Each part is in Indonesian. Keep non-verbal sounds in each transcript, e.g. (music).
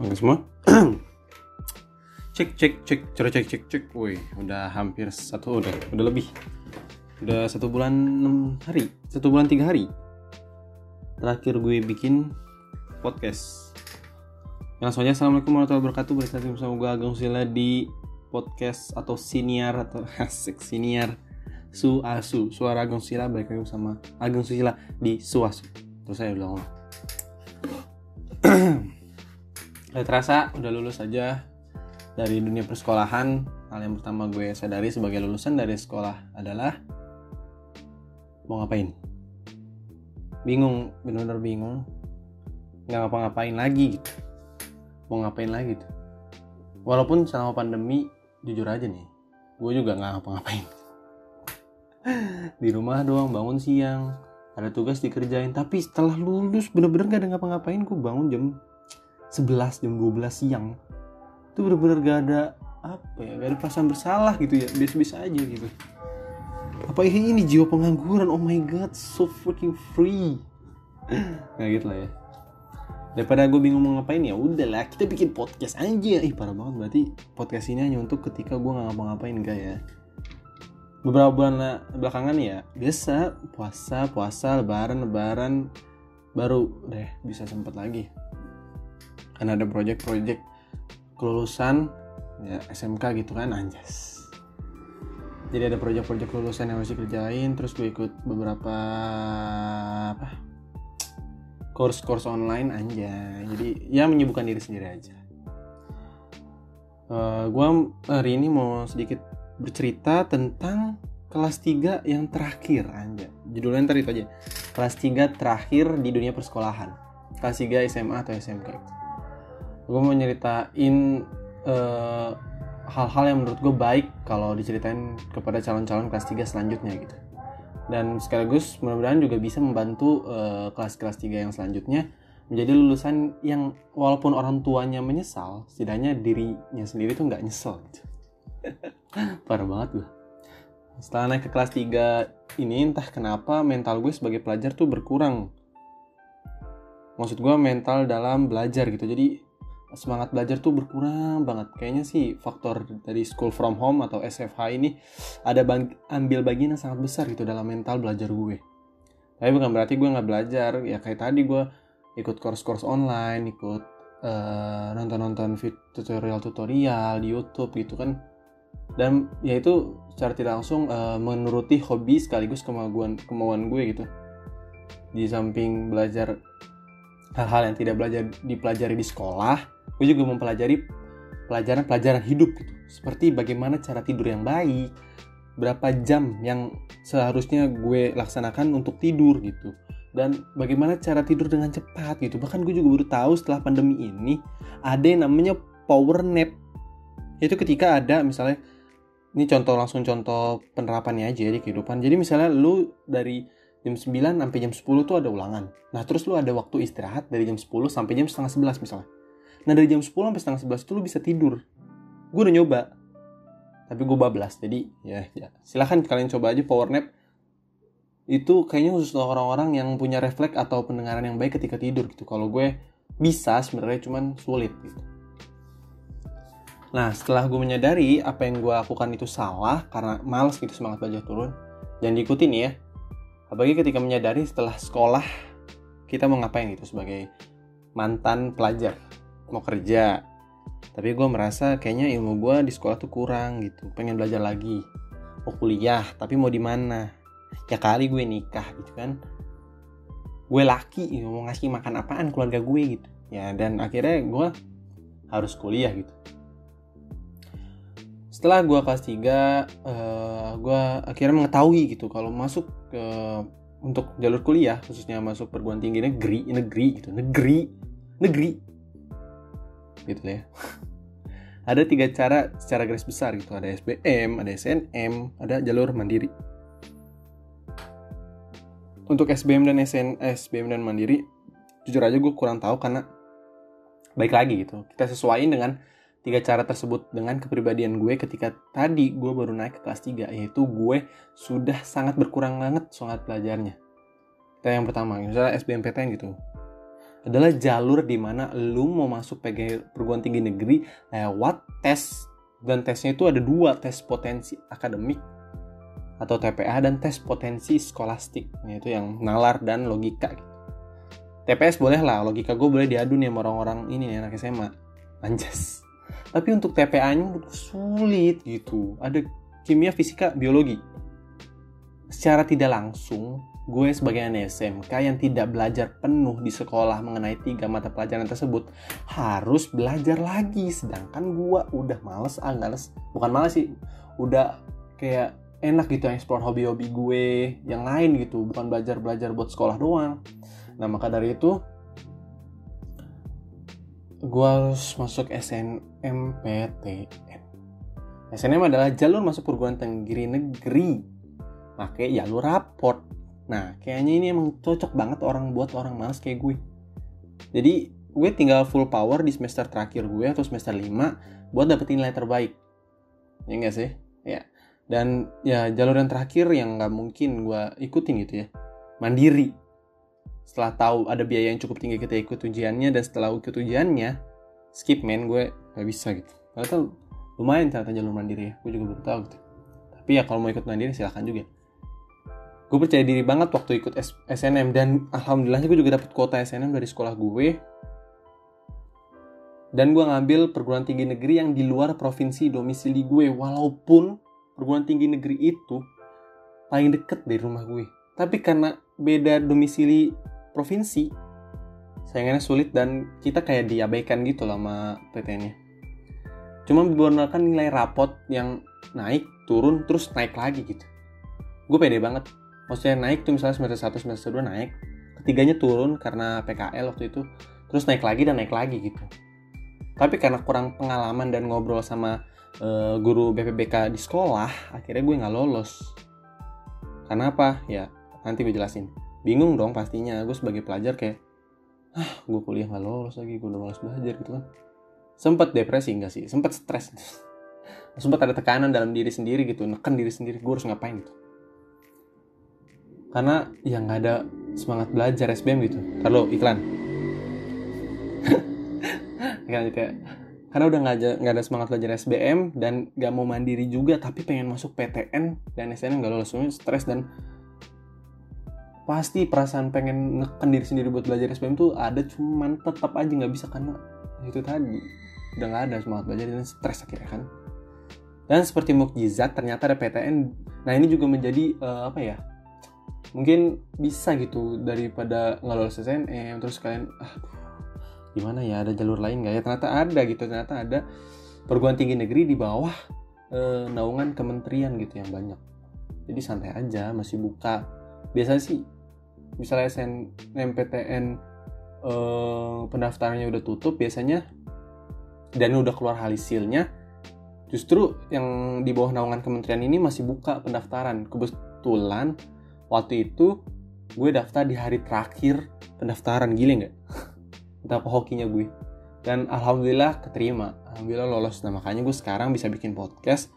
Oke semua. (clears throat) cek cek cek cara cek cek cek. Woi, udah hampir satu udah udah lebih. Udah satu bulan enam hari, satu bulan tiga hari. Terakhir gue bikin podcast. Langsung aja assalamualaikum warahmatullahi wabarakatuh. Bersama gue Agung Sila di podcast atau siniar atau (laughs) asik siniar su asu suara Agung Sila balik lagi bersama Agung Sila di suasu. Terus saya bilang (clears throat) Gak terasa udah lulus aja dari dunia persekolahan. Hal yang pertama gue sadari sebagai lulusan dari sekolah adalah mau ngapain. Bingung, bener-bener bingung. Nggak ngapa-ngapain lagi gitu. Mau ngapain lagi gitu. Walaupun selama pandemi, jujur aja nih, gue juga nggak ngapa-ngapain. (laughs) Di rumah doang, bangun siang, ada tugas dikerjain. Tapi setelah lulus, bener-bener gak ada ngapa-ngapain. Gue bangun jam 11 jam 12 siang. Itu bener-bener gak ada apa ya gak ada perasaan bersalah gitu ya. Biasa-biasa aja gitu. Apa ini jiwa pengangguran? Oh my god so freaking free. (laughs) Nggak gitu lah ya. Daripada gue bingung mau ngapain ya udahlah kita bikin podcast aja. Ih parah banget. Berarti podcast ini hanya untuk ketika gue nggak ngapa-ngapain enggak ya. Beberapa bulan belakangan ya biasa puasa puasa lebaran lebaran baru deh bisa sempet lagi kan ada project-project kelulusan ya SMK gitu kan anjas. Jadi ada project-project kelulusan yang harus dikerjain terus gue ikut beberapa apa course-course online aja jadi ya menyibukkan diri sendiri aja. Uh, gue hari ini mau sedikit bercerita tentang kelas 3 yang terakhir aja judulnya ntar itu aja. Kelas 3 terakhir di dunia persekolahan. Kelas 3 SMA atau SMK gue mau nyeritain hal hal-hal yang menurut gue baik kalau diceritain kepada calon-calon kelas 3 selanjutnya gitu. Dan sekaligus mudah-mudahan juga bisa membantu uh, kelas-kelas 3 yang selanjutnya menjadi lulusan yang walaupun orang tuanya menyesal setidaknya dirinya sendiri tuh nggak nyesel gitu. (laughs) parah banget gue setelah naik ke kelas 3 ini entah kenapa mental gue sebagai pelajar tuh berkurang. Maksud gue mental dalam belajar gitu. Jadi semangat belajar tuh berkurang banget. Kayaknya sih faktor dari school from home atau SFH ini ada bang ambil bagian yang sangat besar gitu dalam mental belajar gue. Tapi bukan berarti gue nggak belajar. Ya kayak tadi gue ikut course-course online, ikut uh, nonton-nonton tutorial-tutorial di YouTube gitu kan. Dan ya itu secara tidak langsung uh, menuruti hobi sekaligus kemauan kemauan gue gitu. Di samping belajar hal-hal yang tidak belajar dipelajari di sekolah, gue juga mempelajari pelajaran-pelajaran hidup gitu. Seperti bagaimana cara tidur yang baik, berapa jam yang seharusnya gue laksanakan untuk tidur gitu. Dan bagaimana cara tidur dengan cepat gitu. Bahkan gue juga baru tahu setelah pandemi ini ada yang namanya power nap. Itu ketika ada misalnya ini contoh langsung contoh penerapannya aja di kehidupan. Jadi misalnya lu dari jam 9 sampai jam 10 tuh ada ulangan. Nah terus lu ada waktu istirahat dari jam 10 sampai jam setengah 11 misalnya. Nah dari jam 10 sampai setengah 11 itu lu bisa tidur. Gue udah nyoba. Tapi gue bablas. Jadi ya, ya silahkan kalian coba aja power nap. Itu kayaknya khusus orang-orang yang punya refleks atau pendengaran yang baik ketika tidur gitu. Kalau gue bisa sebenarnya cuman sulit gitu. Nah setelah gue menyadari apa yang gue lakukan itu salah karena males gitu semangat belajar turun. Jangan diikutin ya. Apalagi ketika menyadari setelah sekolah kita mau ngapain gitu sebagai mantan pelajar mau kerja. Tapi gue merasa kayaknya ilmu gue di sekolah tuh kurang gitu. Pengen belajar lagi. Mau kuliah tapi mau di mana? Ya kali gue nikah gitu kan. Gue laki mau ngasih makan apaan keluarga gue gitu. Ya dan akhirnya gue harus kuliah gitu. Setelah gue kelas 3 uh, gue akhirnya mengetahui gitu kalau masuk ke untuk jalur kuliah khususnya masuk perguruan tinggi negeri negeri gitu negeri negeri gitu ya. (laughs) Ada tiga cara secara garis besar gitu. Ada SBM ada SNM ada jalur mandiri. Untuk SBM dan SN SBM dan mandiri jujur aja gue kurang tahu karena baik lagi gitu. Kita sesuaiin dengan tiga cara tersebut dengan kepribadian gue ketika tadi gue baru naik ke kelas 3 yaitu gue sudah sangat berkurang banget semangat belajarnya kita yang pertama misalnya SBMPTN gitu adalah jalur di mana lu mau masuk PG perguruan tinggi negeri lewat tes. Dan tesnya itu ada dua tes potensi akademik atau TPA dan tes potensi skolastik. Yaitu yang nalar dan logika. TPS boleh lah logika gue boleh diadu nih sama orang-orang ini nih anak SMA anjas. Tapi untuk TPA-nya sulit gitu. Ada kimia fisika biologi secara tidak langsung gue sebagai anak SMK yang tidak belajar penuh di sekolah mengenai tiga mata pelajaran tersebut harus belajar lagi. Sedangkan gue udah males ah males bukan males sih udah kayak enak gitu explore hobi-hobi gue yang lain gitu. Bukan belajar belajar buat sekolah doang. Nah maka dari itu gue harus masuk SNMPTN SNM adalah jalur masuk perguruan tinggi negeri pakai jalur raport. Nah kayaknya ini emang cocok banget orang buat orang males kayak gue. Jadi gue tinggal full power di semester terakhir gue atau semester 5 buat dapetin nilai terbaik. Ya enggak sih? Ya. Dan ya jalur yang terakhir yang nggak mungkin gue ikutin gitu ya. Mandiri. Setelah tahu ada biaya yang cukup tinggi kita ikut ujiannya dan setelah ikut ujiannya skip man gue nggak bisa gitu. Tuh lumayan ternyata jalur mandiri ya. Gue juga belum tahu gitu. Tapi ya kalau mau ikut mandiri silahkan juga gue percaya diri banget waktu ikut SNM dan alhamdulillahnya gue juga dapet kuota SNM dari sekolah gue dan gue ngambil perguruan tinggi negeri yang di luar provinsi domisili gue walaupun perguruan tinggi negeri itu paling deket dari rumah gue tapi karena beda domisili provinsi sayangnya sulit dan kita kayak diabaikan gitu lah sama PTN-nya cuma menggunakan nilai rapot yang naik turun terus naik lagi gitu. Gue pede banget maksudnya naik tuh misalnya semester 1 semester 2 naik. Ketiganya turun karena PKL waktu itu. Terus naik lagi dan naik lagi gitu. Tapi karena kurang pengalaman dan ngobrol sama uh, guru BPBK di sekolah akhirnya gue nggak lolos. Karena apa? Ya nanti gue jelasin. Bingung dong pastinya. Gue sebagai pelajar kayak ah gue kuliah nggak lolos lagi gue udah malas belajar gitu kan. Sempat depresi enggak sih. Sempat stres. (laughs) Sempat ada tekanan dalam diri sendiri gitu neken diri sendiri. Gue harus ngapain gitu karena ya nggak ada semangat belajar SBM gitu. Lalu iklan. (laughs) Gitu ya. Karena udah nggak ada nggak ada semangat belajar SBM dan nggak mau mandiri juga tapi pengen masuk PTN dan SNM nggak semuanya stres dan pasti perasaan pengen neken diri sendiri buat belajar SBM tuh ada cuman tetap aja nggak bisa karena itu tadi udah nggak ada semangat belajar dan stres akhirnya kan. Dan seperti mukjizat ternyata ada PTN nah ini juga menjadi uh, apa ya mungkin bisa gitu daripada nggak lolos SNM terus kalian ah gimana ya ada jalur lain nggak ya? Ternyata ada gitu ternyata ada perguruan tinggi negeri di bawah e, naungan kementerian gitu yang banyak. Jadi santai aja masih buka. Biasanya sih misalnya SNMPTN e, pendaftarannya udah tutup biasanya dan udah keluar hasilnya justru yang di bawah naungan kementerian ini masih buka pendaftaran. Kebetulan waktu itu gue daftar di hari terakhir pendaftaran gile nggak? (laughs) Betapa hokinya gue. Dan alhamdulillah keterima. Alhamdulillah lolos. Nah makanya gue sekarang bisa bikin podcast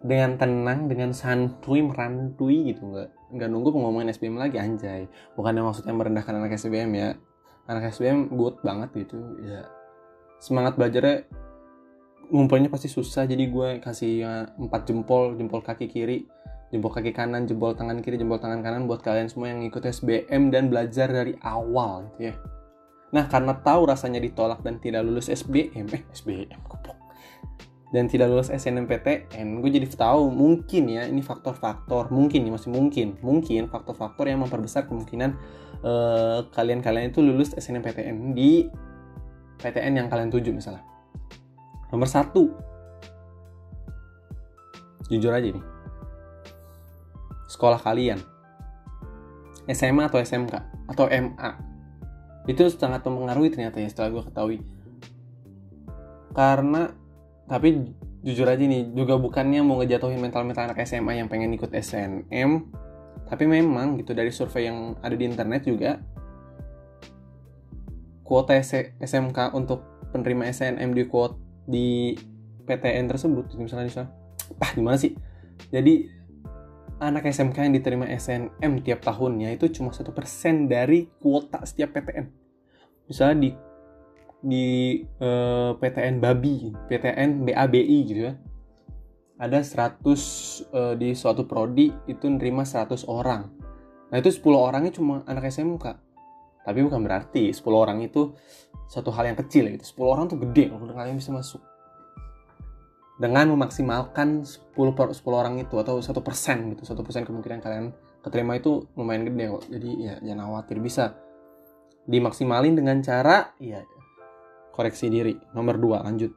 dengan tenang dengan santuy merantui gitu. Nggak nggak nunggu pengumuman SBM lagi anjay. Bukannya maksudnya merendahkan anak SBM ya. Anak SBM good banget gitu ya. Semangat belajarnya ngumpulnya pasti susah. Jadi gue kasih empat jempol jempol kaki kiri jempol kaki kanan, jempol tangan kiri, jempol tangan kanan buat kalian semua yang ikut SBM dan belajar dari awal gitu ya. Nah, karena tahu rasanya ditolak dan tidak lulus SBM, eh SBM goblok. Dan tidak lulus SNMPTN, gue jadi tahu mungkin ya ini faktor-faktor, mungkin nih masih mungkin, mungkin faktor-faktor yang memperbesar kemungkinan uh, kalian-kalian itu lulus SNMPTN di PTN yang kalian tuju misalnya. Nomor satu, jujur aja nih, sekolah kalian. SMA atau SMK atau MA itu sangat mempengaruhi ternyata ya setelah gue ketahui. Karena tapi jujur aja nih juga bukannya mau ngejatuhin mental-mental anak SMA yang pengen ikut SNM tapi memang gitu dari survei yang ada di internet juga kuota SMK untuk penerima SNM di kuota di PTN tersebut misalnya misalnya ah gimana sih? Jadi anak SMK yang diterima SNM tiap tahunnya itu cuma satu persen dari kuota setiap PTN. misalnya di di uh, PTN Babi, PTN BABI gitu ya. Ada 100 uh, di suatu prodi itu nerima 100 orang. Nah, itu 10 orangnya cuma anak SMK. Tapi bukan berarti 10 orang itu satu hal yang kecil gitu. 10 orang tuh gede kalau kalian bisa masuk. Dengan memaksimalkan 10 per 10 orang itu atau satu persen gitu, satu persen kemungkinan kalian keterima itu lumayan gede kok. Jadi ya jangan khawatir bisa dimaksimalin dengan cara ya koreksi diri. Nomor 2, lanjut.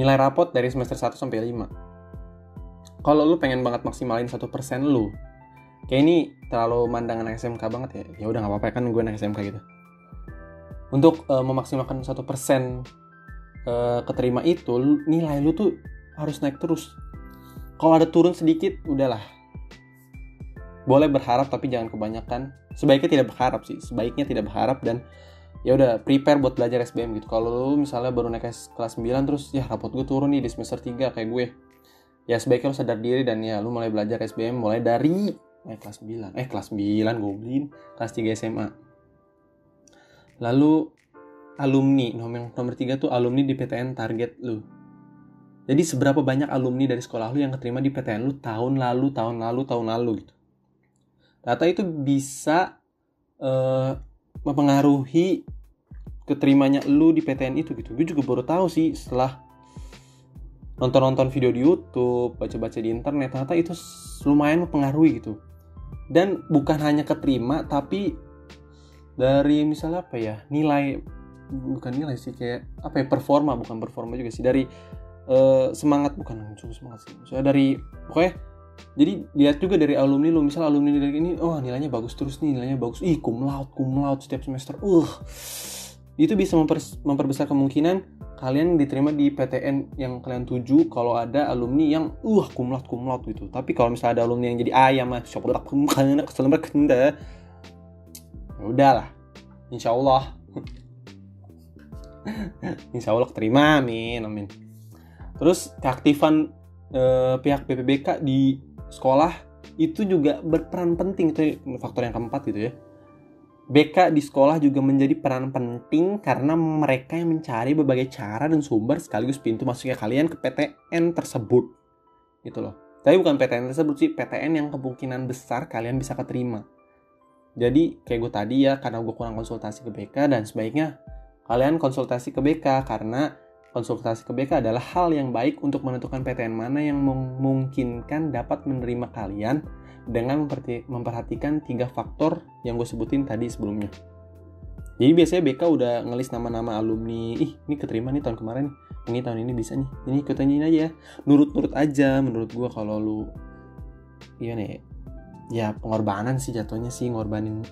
Nilai rapot dari semester 1 sampai 5. Kalau lu pengen banget maksimalin 1% lu, kayak ini terlalu mandangan SMK banget ya. Ya udah nggak apa-apa kan gue anak SMK gitu. Untuk uh, memaksimalkan 1% uh, keterima itu, nilai lu tuh harus naik terus. Kalau ada turun sedikit, udahlah. Boleh berharap tapi jangan kebanyakan. Sebaiknya tidak berharap sih. Sebaiknya tidak berharap dan ya udah prepare buat belajar SBM gitu kalau lu misalnya baru naik kelas 9 terus ya rapot gue turun nih di semester 3 kayak gue ya sebaiknya lu sadar diri dan ya lu mulai belajar SBM mulai dari eh kelas 9 eh kelas 9 goblin kelas 3 SMA lalu alumni nomor nomor 3 tuh alumni di PTN target lu. Jadi seberapa banyak alumni dari sekolah lu yang keterima di PTN lu tahun lalu tahun lalu tahun lalu gitu. Data itu bisa uh, mempengaruhi keterimanya lu di PTN itu gitu. Gue juga baru tahu sih setelah nonton-nonton video di YouTube baca-baca di internet ternyata itu lumayan mempengaruhi gitu. Dan bukan hanya keterima tapi dari misalnya apa ya nilai bukan nilai sih kayak apa ya performa bukan performa juga sih. Dari uh, semangat bukan cuma semangat sih. Soalnya dari pokoknya jadi lihat juga dari alumni lu. Misal alumni dari ini oh nilainya bagus terus nih nilainya bagus. Ih cum laude cum laude setiap semester. Uh itu bisa memper, memperbesar kemungkinan kalian diterima di PTN yang kalian tuju kalau ada alumni yang uh cum laude gitu. Tapi kalau misalnya ada alumni yang jadi ayam mah coklat kesel ya udahlah. Insya Allah (laughs) insya Allah terima amin amin. Terus keaktifan eh, pihak BPBK di sekolah itu juga berperan penting. Itu faktor yang keempat gitu ya. BK di sekolah juga menjadi peran penting karena mereka yang mencari berbagai cara dan sumber sekaligus pintu masuknya kalian ke PTN tersebut. Gitu loh. Tapi bukan PTN tersebut sih PTN yang kemungkinan besar kalian bisa keterima. Jadi kayak gue tadi ya karena gue kurang konsultasi ke BK dan sebaiknya kalian konsultasi ke BK karena Konsultasi ke BK adalah hal yang baik untuk menentukan PTN mana yang memungkinkan dapat menerima kalian dengan memperhatikan tiga faktor yang gue sebutin tadi sebelumnya. Jadi biasanya BK udah ngelis nama-nama alumni, ih ini keterima nih tahun kemarin, ini tahun ini bisa nih, ini ikutan aja, nurut-nurut aja menurut gue kalau lu, iya nih, ya pengorbanan sih jatuhnya sih ngorbanin,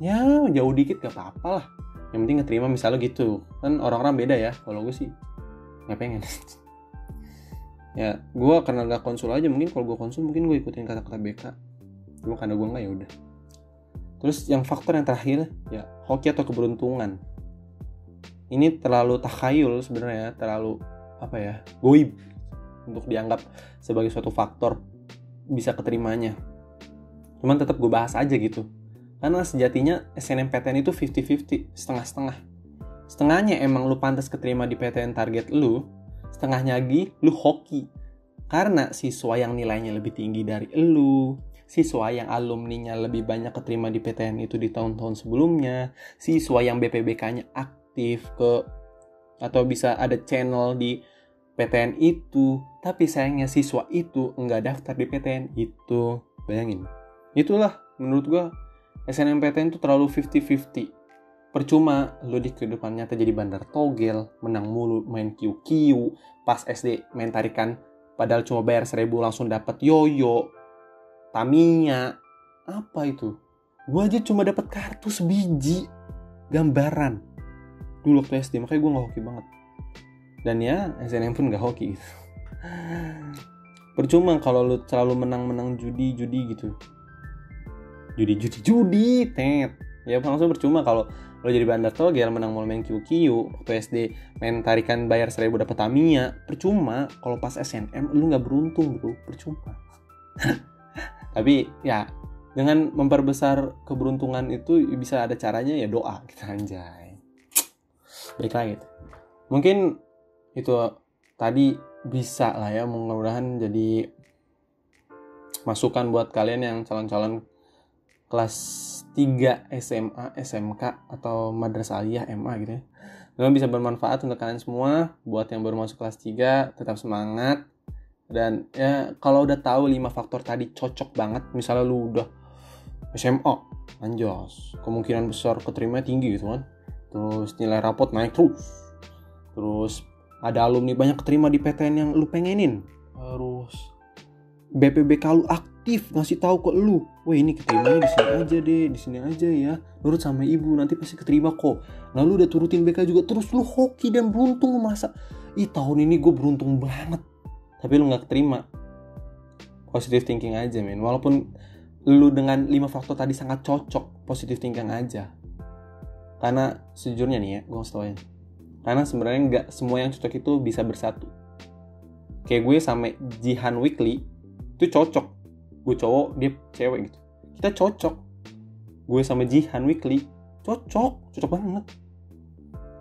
ya jauh dikit gak apa-apa lah, yang penting keterima misalnya gitu, kan orang-orang beda ya, kalau gue sih nggak pengen. (laughs) Ya gue karena gak konsul aja mungkin kalau gue konsul mungkin gue ikutin kata-kata BK cuma karena gue nggak ya udah. Terus yang faktor yang terakhir ya hoki atau keberuntungan. Ini terlalu takhayul sebenarnya terlalu apa ya goib untuk dianggap sebagai suatu faktor bisa keterimanya. Cuman tetap gue bahas aja gitu karena sejatinya SNMPTN itu 50-50 setengah-setengah setengahnya emang lu pantas keterima di PTN target lu, setengahnya lagi lu hoki. Karena siswa yang nilainya lebih tinggi dari lu, siswa yang alumninya lebih banyak keterima di PTN itu di tahun-tahun sebelumnya, siswa yang BPBK-nya aktif ke atau bisa ada channel di PTN itu, tapi sayangnya siswa itu enggak daftar di PTN itu. Bayangin. Itulah menurut gua SNMPTN itu terlalu 50-50 Percuma lu di kehidupan nyata jadi bandar togel, menang mulu, main QQ, pas SD main tarikan, padahal cuma bayar seribu langsung dapat yoyo, Tamiya, apa itu? Gue aja cuma dapat kartu sebiji, gambaran. Dulu waktu SD, makanya gue gak hoki banget. Dan ya, SNM pun gak hoki gitu. Percuma kalau lu selalu menang-menang judi-judi gitu. Judi-judi judi, tet. Ya langsung percuma kalau lo jadi bandar togel menang mau main QQ waktu SD main tarikan bayar seribu dapat Tamiya. Percuma kalau pas SNM lu nggak beruntung bro. Percuma. (laughs) Tapi ya dengan memperbesar keberuntungan itu bisa ada caranya ya doa kita anjay. Baik lagi. Mungkin itu tadi bisa lah ya mudah-mudahan jadi masukan buat kalian yang calon-calon kelas 3 SMA, SMK atau madrasah aliyah MA gitu ya. Memang bisa bermanfaat untuk kalian semua. Buat yang baru masuk kelas 3 tetap semangat. Dan ya kalau udah tahu 5 faktor tadi cocok banget, misalnya lu udah SMA, anjos, kemungkinan besar keterima tinggi gitu kan. Terus nilai rapot naik terus. Terus ada alumni banyak keterima di PTN yang lu pengenin. Terus BPBK lu aktif ngasih tahu ke lu, wah ini keterimanya di sini aja deh, di sini aja ya. Nurut sama ibu nanti pasti keterima kok. Nah lu udah turutin BK juga terus lu hoki dan beruntung masa. Ih tahun ini gue beruntung banget. Tapi lu nggak keterima. Positive thinking aja men. Walaupun lu dengan lima faktor tadi sangat cocok, positive thinking aja. Karena sejujurnya nih ya, gue harus tauin. Karena sebenarnya nggak semua yang cocok itu bisa bersatu. Kayak gue sama Jihan Weekly, itu cocok gue cowok dia cewek gitu. Kita cocok. Gue sama Jihan Weekly cocok cocok banget.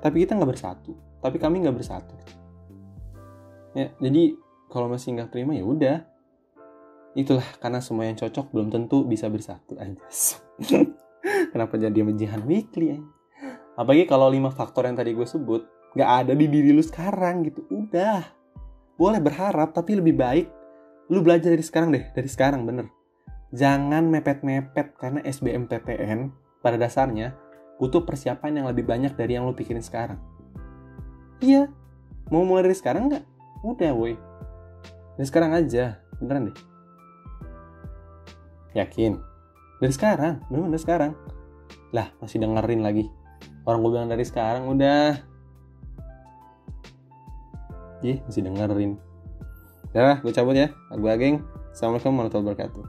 Tapi kita nggak bersatu. Tapi kami nggak bersatu. Ya jadi kalau masih nggak terima ya udah. Itulah karena semua yang cocok belum tentu bisa bersatu aja (laughs) kenapa jadi sama Jihan Weekly aja apalagi kalau lima faktor yang tadi gue sebut nggak ada di diri lu sekarang gitu. Udah. Boleh berharap tapi lebih baik lu belajar dari sekarang deh dari sekarang bener. Jangan mepet-mepet karena SBMPTN pada dasarnya butuh persiapan yang lebih banyak dari yang lu pikirin sekarang. Iya. Mau mulai dari sekarang nggak? Udah woi. Dari sekarang aja beneran deh. Yakin? Dari sekarang bener dari sekarang. Lah masih dengerin lagi. Orang gue bilang dari sekarang udah. Ih, masih dengerin Udah gue cabut ya. Gue Ageng. Assalamualaikum warahmatullahi wabarakatuh.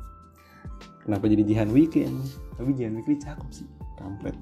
Kenapa jadi Jihan Weekly Tapi Jihan Weekly cakep sih. Kampret.